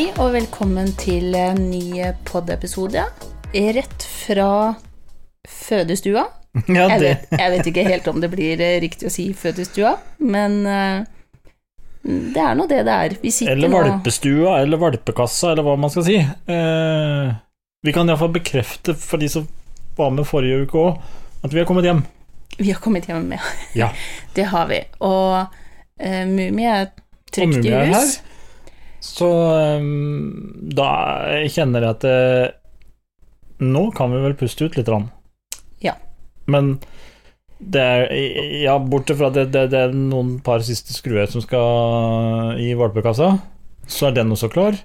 Hei og velkommen til en ny podiepisode. Rett fra fødestua. Ja, Jeg vet, jeg vet ikke helt om det blir eh, riktig å si fødestua, men eh, det er nå det det er. Vi Eller valpestua, eller valpekassa, eller hva man skal si. Eh, vi kan iallfall bekrefte for de som var med forrige uke òg, at vi har kommet hjem. Vi har kommet hjem ja. Ja. Det har vi. Og eh, Mumie er trygt i hus. Her. Så eh, da kjenner jeg at det, Nå kan vi vel puste ut litt. Rann. Ja. Men det er Ja, bortsett fra at det, det, det er noen par siste skruer som skal i valpekassa, så er den også klar.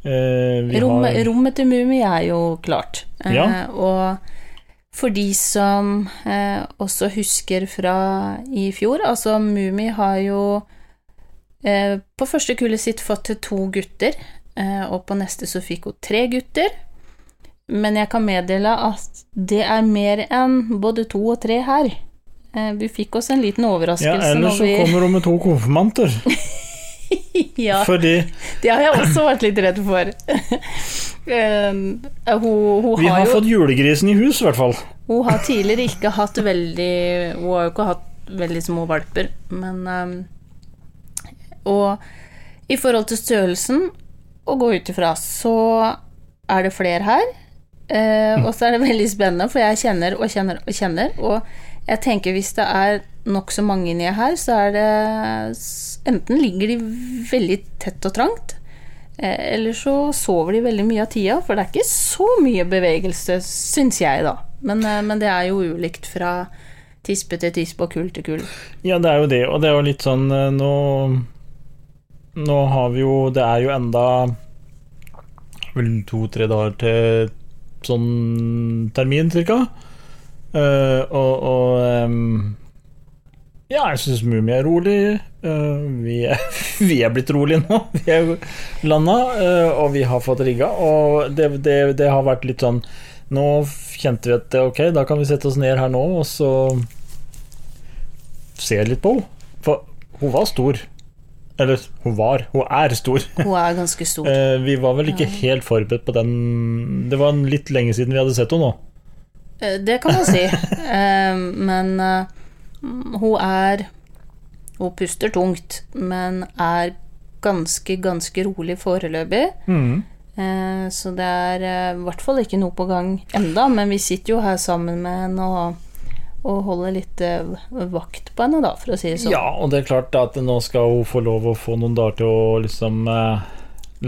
Eh, vi Rom, har Rommet til Mummi er jo klart. Eh, Ja. Og for de som eh, også husker fra i fjor, altså Mummi har jo eh, på første kullet sitt fått til to gutter, eh, og på neste så fikk hun tre gutter. Men jeg kan meddele at det er mer enn både to og tre her. Eh, vi fikk oss en liten Ja, overraskelse ellers når så vi kommer hun med to konfirmanter. ja. Fordi Det har jeg også vært litt redd for. Eh, hun, hun vi har jo fått julegrisen i hus, i hvert fall. Hun har tidligere ikke hatt veldig Hun har jo ikke hatt veldig små valper, men Og i forhold til størrelsen å gå ut ifra, så er det flere her. Eh, og så er det veldig spennende, for jeg kjenner og kjenner og kjenner. Og jeg tenker hvis det er nokså mange inni her, så er det Enten ligger de veldig tett og trangt, eh, eller så sover de veldig mye av tida, for det er ikke så mye bevegelse, syns jeg, da. Men, eh, men det er jo ulikt fra tispe til tispe og kull til kull. Ja, det er jo det, og det er jo litt sånn eh, Nå Nå har vi jo Det er jo enda vel to-tre dager til sånn termin, cirka. Uh, og og um, Ja, jeg syns Mummi er rolig. Uh, vi, er, vi er blitt rolige nå. Vi er landa, uh, og vi har fått rigga. Og det, det, det har vært litt sånn Nå kjente vi at ok, da kan vi sette oss ned her nå, og så se litt på henne. For hun var stor. Eller hun var, hun er stor. Hun er ganske stor. Eh, vi var vel ikke helt forberedt på den Det var litt lenge siden vi hadde sett henne nå. Eh, Det kan man si. Eh, Men hun er Hun puster tungt, men er ganske, ganske rolig foreløpig. Mm. Så det er i hvert fall ikke noe på gang enda, men vi sitter jo her sammen med henne og, og holde litt eh, vakt på henne, da, for å si det sånn. Ja, og det er klart at nå skal hun få lov å få noen dager til å liksom eh,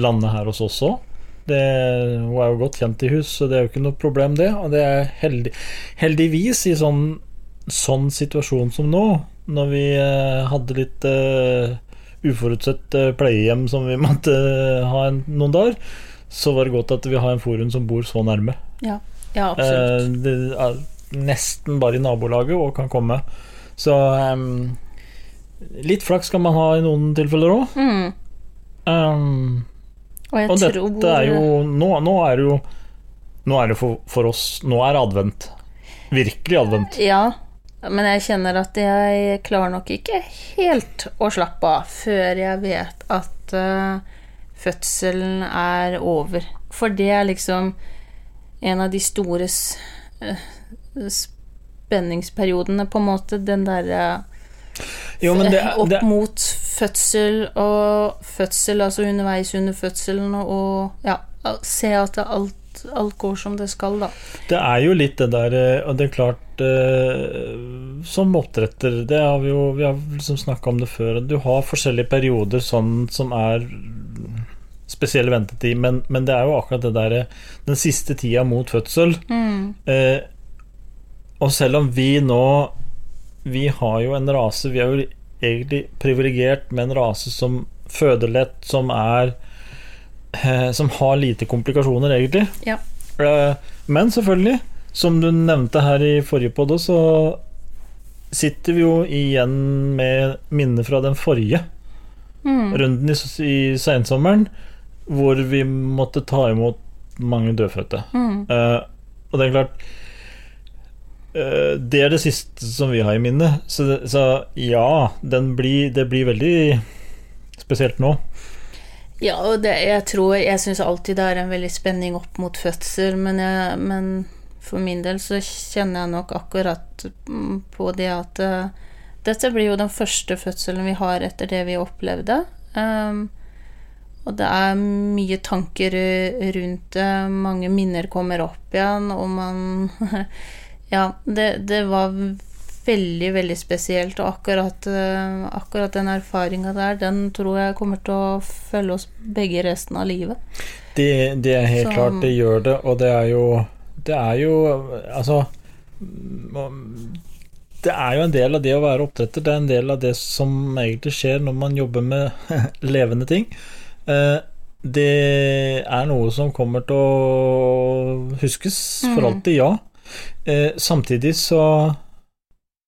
lande her hos oss også. Det, hun er jo godt kjent i hus, så det er jo ikke noe problem, det. Og det er heldig, heldigvis i sånn, sånn situasjon som nå, når vi eh, hadde litt uh, uforutsett uh, pleiehjem som vi måtte uh, ha en, noen dager, så var det godt at vi har en forum som bor så nærme. Ja, ja absolutt. Det er nesten bare i nabolaget og kan komme. Så um, litt flaks kan man ha i noen tilfeller òg. Mm. Og jeg og tror dette er jo Nå, nå er det jo Nå er det for, for oss Nå er advent. Virkelig advent. Ja, men jeg kjenner at jeg klarer nok ikke helt å slappe av før jeg vet at uh, fødselen er over. For det er liksom en av de store s- eh, spenningsperiodene, på en måte. Den derre Jo, men det, opp mot fødsel og fødsel, altså underveis under fødselen, og ja, se at alt, alt går som det skal, da. det er jo litt det der eh, Og det er klart eh, Som oppdretter, det har vi jo Vi har liksom snakka om det før. Du har forskjellige perioder sånn som er spesiell ventetid, men, men det er jo akkurat det derre Den siste tida mot fødsel. Eh, og selv om vi nå Vi har jo en rase Vi er jo egentlig privilegert med en rase som føder lett, som er eh, Som har lite komplikasjoner, egentlig. Ja. Eh, men selvfølgelig, som du nevnte her i forrige podd, så sitter vi jo igjen med minner fra den forrige runden i, i sensommeren, hvor vi måtte ta imot mange dødfødte. Eh, og det er klart Det er det siste som vi har i minnet. Så, så ja, blir, det blir veldig spesielt nå. Ja, og det, jeg tror Jeg syns alltid det er en veldig spenning opp mot fødsel, men, jeg, men for min del så kjenner jeg nok akkurat mm, på det at uh, dette blir jo den første fødselen vi har etter det vi opplevde. Um, og det er mye tanker rundt det, mange minner kommer opp igjen, og man Ja, det, det var veldig, veldig spesielt. Og akkurat, uh, akkurat den erfaringa der, den tror jeg kommer til å følge oss begge resten av livet. Det, det er helt Så, klart, det gjør det, og det er jo Det er jo Altså Det er jo en del av det å være oppdretter. Det er en del av det som egentlig skjer når man jobber med levende ting. Uh, det er noe som kommer til å huskes for mm. alltid, ja. Uh, samtidig så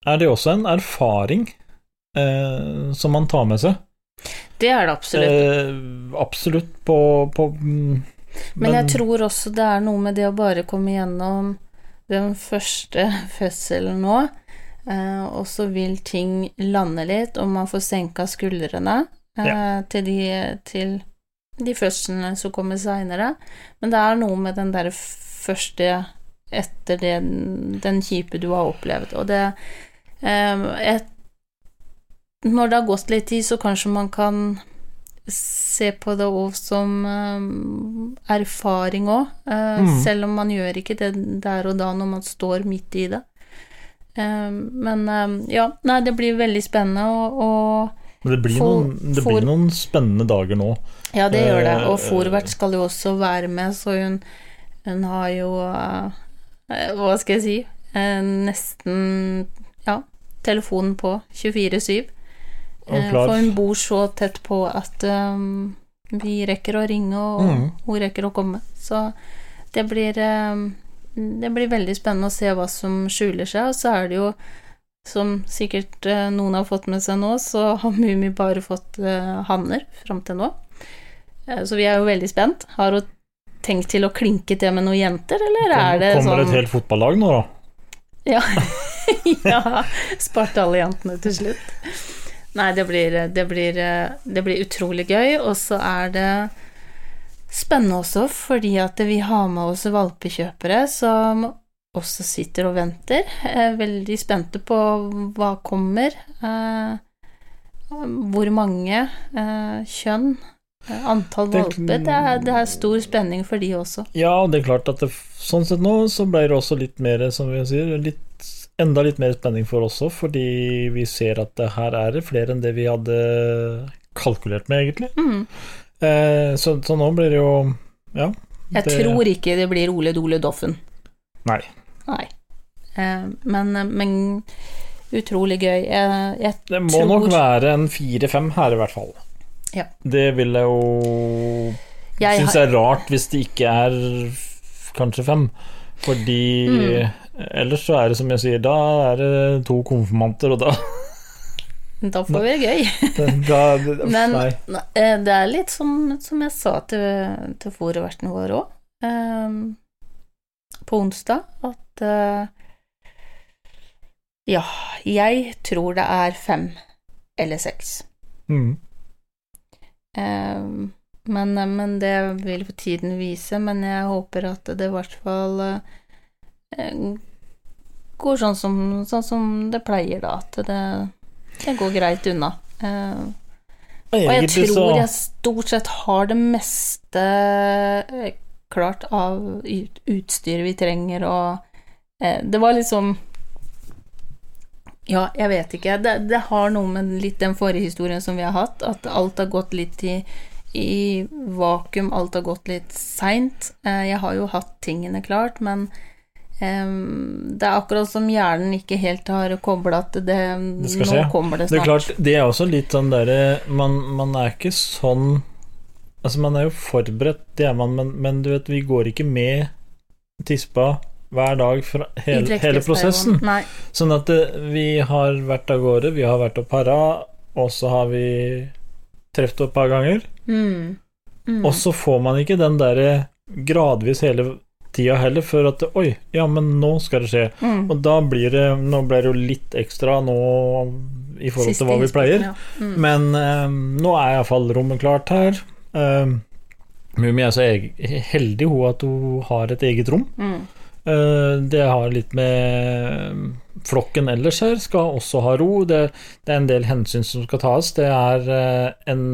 er det også en erfaring eh, som man tar med seg. Det er det absolutt. Eh, absolutt på, på men, men, jeg tror også det er noe med det å bare komme gjennom den første fødselen nå, eh, og så vil ting lande litt, og man får senka skuldrene eh, ja. til, de, til de fødslene som kommer seinere. Men det er noe med den der første etter den, den kjipe du har opplevd, og det Ehm, et, når det har gått litt tid, så kanskje man kan se på det òg som um, erfaring òg, eh, mm. selv om man gjør ikke det der og da når man står midt i det. Um, men ja, nei, det blir veldig spennende å, det, blir, for, noen, det blir noen, spennende dager nå. Ja, det gjør det. Og Forvert skal jo også være med, så hun, hun har jo uh, Hva skal jeg si? Uh, nesten Ja, telefonen på 24-7. Eh, for hun bor så tett på at um, vi rekker å ringe, og mm. hun rekker å komme. Så det blir um, Det blir veldig spennende å se hva som skjuler seg, og så er det jo som sikkert uh, noen har fått med seg nå, så har Mummi bare fått uh, hanner fram til nå. Uh, så vi er jo veldig spent. Har hun tenkt til å klinke til med noen jenter, eller er det sånn Kommer det et helt fotballag nå, da? Ja. ja. Sparte alle jentene til slutt. Nei, det blir, det blir, det blir utrolig gøy, og så er det spennende også fordi at vi har med oss valpekjøpere som også sitter og venter. Er veldig spente på hva kommer. Eh, hvor mange. Eh, kjønn. Antall valper. Det det er, stor spenning for de også. Ja, det er klart at det, sånn sett nå så ble det også litt mer, som vi sier, litt enda litt mer spenning for oss òg, fordi vi ser at det her er det flere enn det vi hadde kalkulert med, egentlig. Mm. Eh, så, så, nå blir det jo Ja. Jeg det... tror ikke det blir Ole Dole Doffen. Nei. Nei. Eh, men, men, utrolig gøy. Jeg, jeg det må tror... nok være en fire-fem her, i hvert fall. Ja. Det vil jeg jo jeg synes er rart hvis det ikke er kanskje fem, fordi mm. Ellers så er det som jeg sier, da er det to konfirmanter, og da Da får vi det gøy. da, det, Men nei. det er litt som, som jeg sa til, til fòrverten vår òg, ehm, på onsdag, at uh, Ja, jeg tror det er fem eller seks. Mm. Um, men, men, det vil for tiden vise, men jeg håper at det i hvert fall Eh, går sånn som, sånn som, det pleier, da. At det, det går greit unna. Eh, og jeg tror jeg stort sett har det meste eh, klart av utstyret vi trenger, og det var liksom Ja, jeg vet ikke. Det, det, har noe med litt den forrige historien som vi har hatt, at alt har gått litt i, i vakuum, alt har gått litt seint. Jeg har jo hatt tingene klart, men det er akkurat som hjernen ikke helt har kobla at det, det nå skje. kommer det snart. Det er klart, det er også litt sånn derre man, man, er ikke sånn Altså, man er jo forberedt, det er man, men, men du vet, vi går ikke med tispa hver dag fra hele, hele prosessen. Sånn at eh, vi har vært av gårde, vi har vært og para, og så har vi truffet et par ganger. Mm. Mm. Og så får man ikke den derre gradvis hele tida heller, før at Oi, ja, men nå skal det skje. Mm. Og da blir det Nå ble det jo litt ekstra nå i forhold til hva vi pleier. Ja. Mm. Men um, nå er iallfall rommet klart her, Um, Mummi er så heldig hun at hun har et eget rom. Mm. Eh, det har litt med flokken ellers her, skal også ha ro. Det, det er en del hensyn som skal tas. Det er eh, en,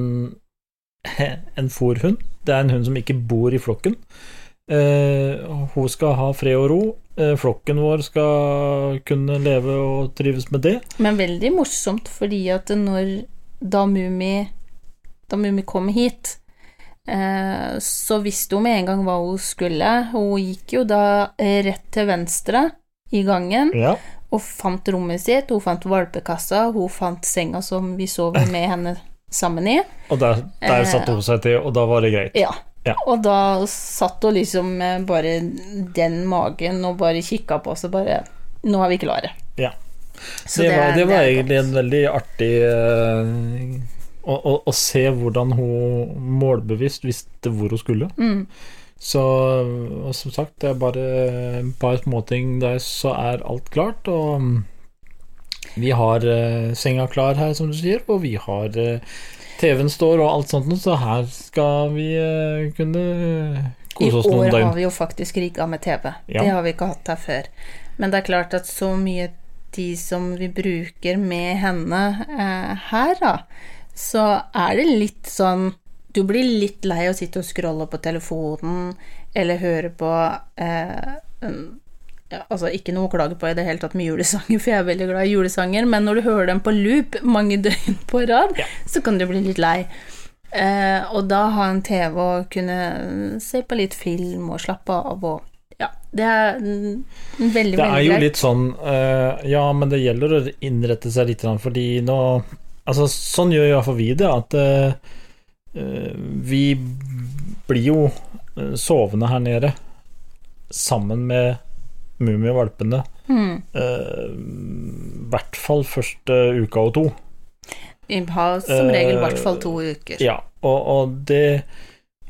en fòrhund. Det er en hund som ikke bor i flokken. Eh, hun skal ha fred og ro. Flokken vår skal kunne leve og trives med det. Men veldig morsomt, fordi at når da Mummi Da Mummi kom hit, så visste hun med en gang hva hun skulle. Hun gikk jo da eh, rett til venstre i gangen Ja. og fant rommet sitt. Hun fant valpekassa, hun fant senga som vi sov med henne sammen i. Og der, der Eh, satte hun seg til, og da var det greit. Ja. Ja. Og da satt hun liksom bare den magen og bare kikka på oss og bare Nå er vi klare. Ja. Så det, var, det var egentlig en veldig artig eh, og, å, å se hvordan hun målbevisst visste hvor hun skulle. Mm. Så og som sagt, det er bare et par småting der, så er alt klart. Og vi har uh, senga klar her, som du sier, og vi har uh, TV-en står og alt sånt, så her skal vi uh, kunne I kose oss år har vi jo faktisk rigga med TV. Ja. Det har vi ikke hatt her før. Men det er klart at så mye tid som vi bruker med henne eh, her, da, så er det litt sånn Du blir litt lei av å sitte og scrolle på telefonen eller høre på eh, ja, altså Ikke noe å klage på i det hele tatt med julesanger, for jeg er veldig glad i julesanger, men når du hører dem på loop mange døgn på rad, Ja. så kan du bli litt lei. Eh, og da ha en TV og kunne se på litt film og slappe av og Ja, det er veldig, veldig, greit. Det er jo greit. litt sånn uh, Ja, men det gjelder å innrette seg litt, fordi nå Altså, sånn gjør i hvert fall vi det, at eh, vi blir jo eh, sovende her nede sammen med mumievalpene. Mm. Uh, hvert fall første uka og to. Vi har som regel i hvert fall to uker. Ja, og, og det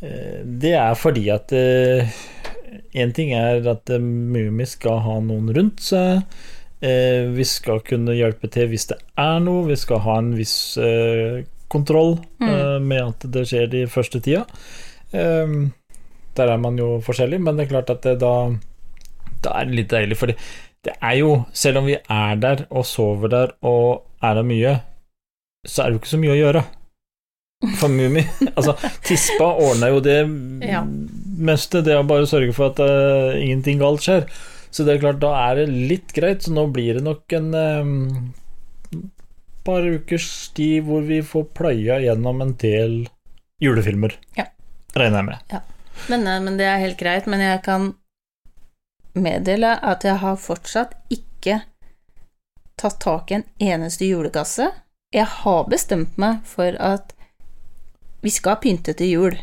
Det er fordi at Én ting er at mumie skal ha noen rundt seg. Eh, vi skal kunne hjelpe til hvis det er noe. Vi skal ha en viss eh, kontroll eh, med at det skjer de første tida. Eh, der er man jo forskjellig, men det er klart at det da Da er det litt deilig, for det, det er jo Selv om vi er der og sover der og er der mye, så er det jo ikke så mye å gjøre. For Mummi Altså, Tispa ordna jo det Ja. meste. Det å bare sørge for at uh, ingenting galt skjer. Så det er klart, da er det litt greit. Så nå blir det nok en eh, par ukers tid hvor vi får pløya gjennom en del julefilmer. Ja. Regner jeg med. Men, eh, men det er helt greit. Men jeg kan meddele at jeg har fortsatt ikke tatt tak i en eneste julekasse. Jeg har bestemt meg for at vi skal pynte til jul.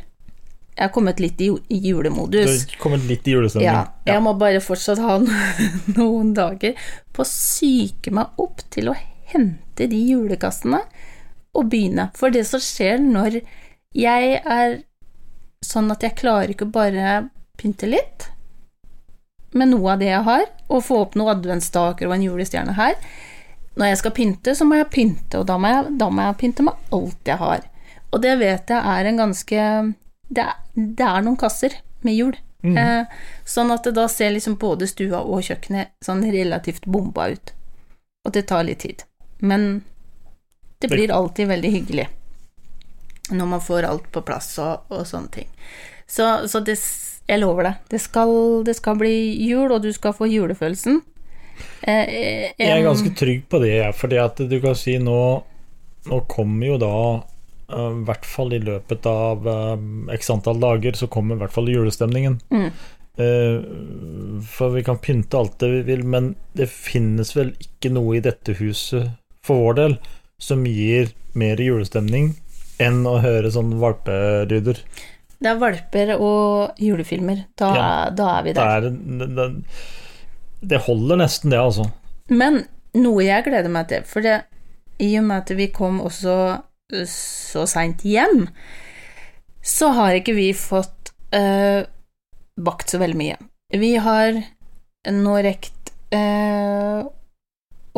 Jeg har kommet litt i julemodus. Du har kommet litt i julestemning. Ja, jeg må bare fortsatt ha noen dager på å psyke meg opp til å hente de julekassene og begynne. For det som skjer når jeg er sånn at jeg klarer ikke bare pynte litt med noe av det jeg har, og få opp noen adventsstaker og en julestjerne her Når jeg skal pynte, så må jeg pynte, og da må jeg, da må jeg pynte med alt jeg har. Og det vet jeg er en ganske Det er, det er noen kasser med jul. Eh, sånn at det da ser liksom både stua og kjøkkenet sånn relativt bomba ut. Og det tar litt tid. Men det blir alltid veldig hyggelig når man får alt på plass og, og sånne ting. Så, så det, jeg lover deg, det skal, det skal bli jul, og du skal få julefølelsen. Eh, eh, Jeg er ganske trygg på det, jeg, fordi at du kan si nå Nå kommer jo da i hvert fall i løpet av eh, x antall dager, så kommer i hvert fall julestemningen. Mm. Eh, for vi kan pynte alt det vi vil, men det finnes vel ikke noe i dette huset, for vår del, som gir mer julestemning enn å høre sånn valperyder. Det er valper og julefilmer. Da, Ja. da er vi Det, der. er, det, det, det holder nesten, det, altså. Men noe jeg gleder meg til, for det, i og med at vi kom også så seint hjem, så har ikke vi fått eh, bakt så veldig mye. Vi har nå rekt eh,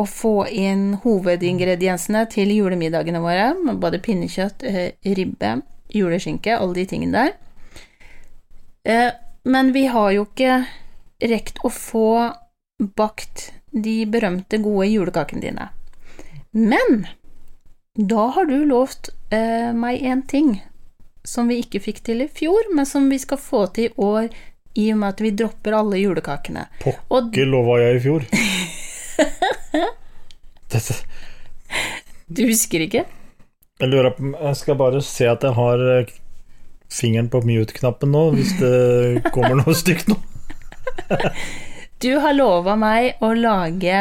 å få inn hovedingrediensene til julemiddagene våre, både pinnekjøtt, eh, ribbe, juleskinke, alle de tingene der. Eh, men vi har jo ikke rekt å få bakt de berømte, gode julekakene dine. Men da har du lovt eh, meg en ting som vi ikke fikk til i fjor, men som vi skal få til i år i og med at vi dropper alle julekakene. Pokker lova jeg i fjor. Dette, du husker ikke? jeg lurer på Jeg skal bare se at jeg har eh, fingeren på mute-knappen nå, hvis det kommer noe stygt nå. Du har lova meg å lage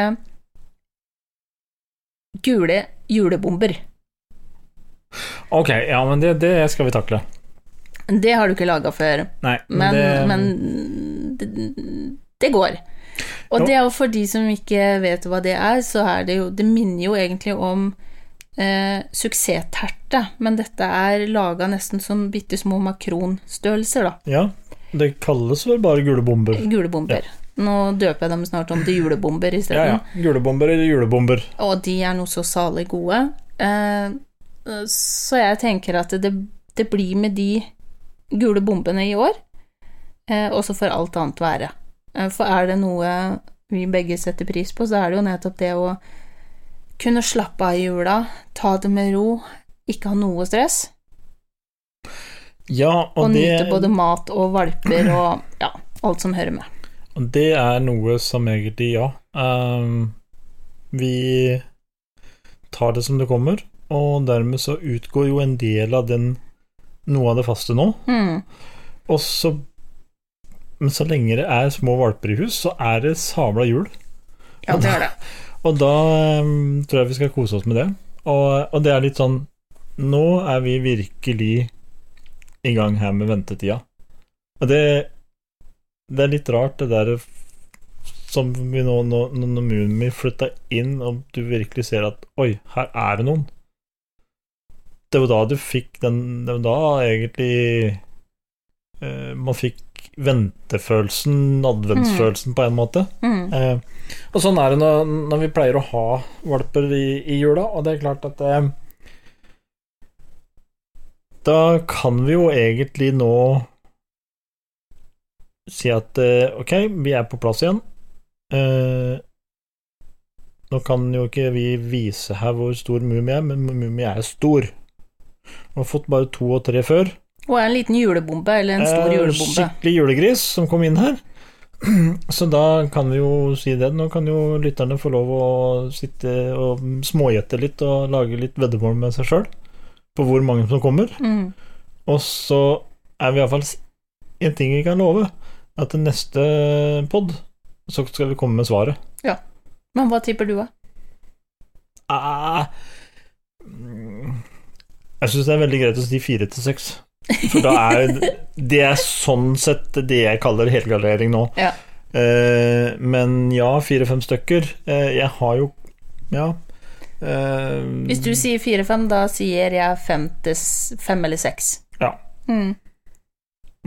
gule julebomber. Ok, ja, men det, det skal vi takle. Det har du ikke laga før, Nei, men, det, men det, det går. Og Jo. det er jo for de som ikke vet hva det er, så er det jo Det minner jo egentlig om eh, suksessterte, men dette er laga nesten som bitte små makronstørrelser, da. Ja, det kalles vel bare gule bomber. Gule bomber. Nå døper jeg dem snart om til julebomber Ja, isteden. ja. Gule bomber eller julebomber. Og de er noe så salig gode. Eh, så jeg tenker at det, det blir med de gule bombene i år, eh, og så får alt annet være. Eh, for er det noe vi begge setter pris på, så er det jo nettopp det å kunne slappe av i jula, ta det med ro, ikke ha noe stress, Ja, og, og det, nyte både mat og valper og ja, alt som hører med. og det er noe som egentlig, ja um, Vi tar det som det kommer, og dermed så utgår jo en del av den noe av det faste nå. Mm. Og så Men så lenge det er små valper i hus, så er det sabla jul. Ja, det er det. Og da um, tror jeg vi skal kose oss med det. Og, og det er litt sånn Nå er vi virkelig i gang her med ventetida. Og det, det er litt rart, det der som vi nå Når når Mummi flytta inn, og du virkelig ser at Oi, her er det noen. Det var da du fikk den Det var da egentlig eh, man fikk ventefølelsen, adventsfølelsen, på en måte. Mm. Eh, og sånn er det når, når vi pleier å ha valper i, i jula, og det er klart at eh, Da kan vi jo egentlig nå si at eh, ok, vi er på plass igjen. Eh, nå kan jo ikke vi vise her hvor stor Mummi er, men Mummi er stor. Har fått bare to og tre før. Og en liten julebombe, eller en stor Eh, julebombe. Skikkelig julegris som kom inn her. Så da kan vi jo si det. Nå kan jo lytterne få lov å sitte og smågjette litt og lage litt veddemål med seg sjøl på hvor mange som kommer. Mm. Og så er vi iallfall en ting vi kan love, at til neste pod så skal vi komme med svaret. Ja. Men hva tipper du, da? Ah, jeg syns det er veldig greit å si fire til seks. For da er det er sånn sett det jeg kaller helgardering nå. Ja. Eh, men ja, fire-fem stykker. Eh, jeg har jo Ja. Eh, Hvis du sier fire-fem, da sier jeg fem, til fem eller seks. Ja. Mm.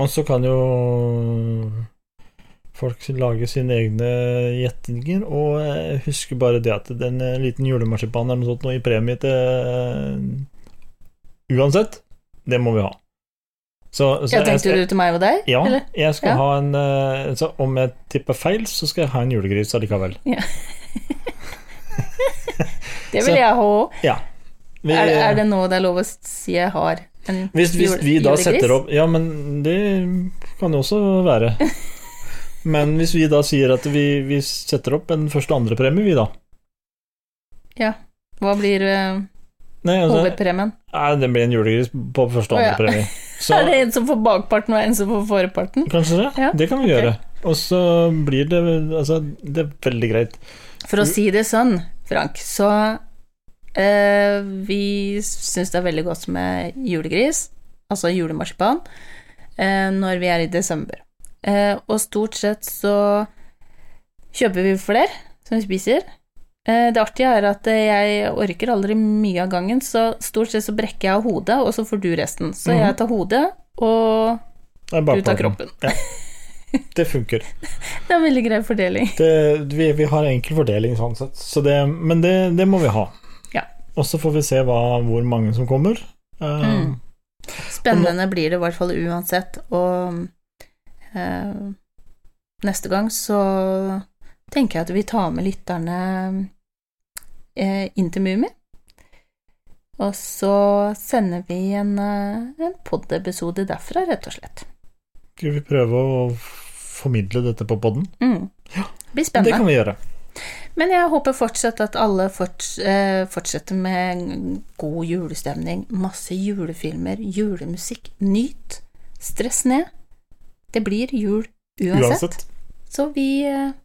Og så kan jo folk lage sine egne gjettinger, og jeg husker bare det at den eh, liten julemarsipan eller noe sånt noe i premie til eh, Uansett, det må vi ha. Så, så jeg tenkte jeg, du til meg og deg? Ja, eller? jeg skal Ja. ha en eh, Så om jeg tipper feil, så skal jeg ha en julegris allikevel. Det Så- vil jeg ha òg. Ja. Vi- Er, det- er det nå det er lov å si jeg har en hvis, hvis vi da julegris? setter opp Ja, men det kan jo også være. Men hvis vi da sier at vi, vi setter opp en første- og andrepremie, vi da Ja. Hva blir eh, Nei, altså, hovedpremien? nei, den blir en julegris på første og Å, ja. andre premie. Så Er det en som får bakparten og en som får forparten? kanskje det? Ja, Det kan vi gjøre. Og så blir det Altså, det er veldig greit. For å si det sånn, Frank, så eh, Vi syns det er veldig godt med julegris, altså julemarsipan, eh, når vi er i desember. Eh, og stort sett så kjøper vi flere som vi spiser. Eh, det artige er at eh, jeg orker aldri mye av gangen, så stort sett så brekker jeg av hodet, og så får du resten. Så Mhm. jeg tar hodet, og du tar kroppen. kroppen. Det funker. Det er veldig grei fordeling. Det, vi, vi har enkel fordeling sånn sett, så det, men det, det må vi ha. Ja. Og så får vi se hva, hvor mange som kommer. Eh, Mm. spennende blir det i hvert fall uansett. Og uh, neste gang så tenker jeg at vi tar med lytterne eh, inn til Mummi. Og så sender vi en, eh, en pod-episode derfra, rett og slett. Skal vi prøve å formidle dette på podden? Mm. Det blir spennende. Det kan vi gjøre. Men jeg håper fortsatt at alle forts eh, fortsetter med god julestemning, masse julefilmer, julemusikk. Nyt. Stress ned. Det blir jul uansett. Uansett. Så vi,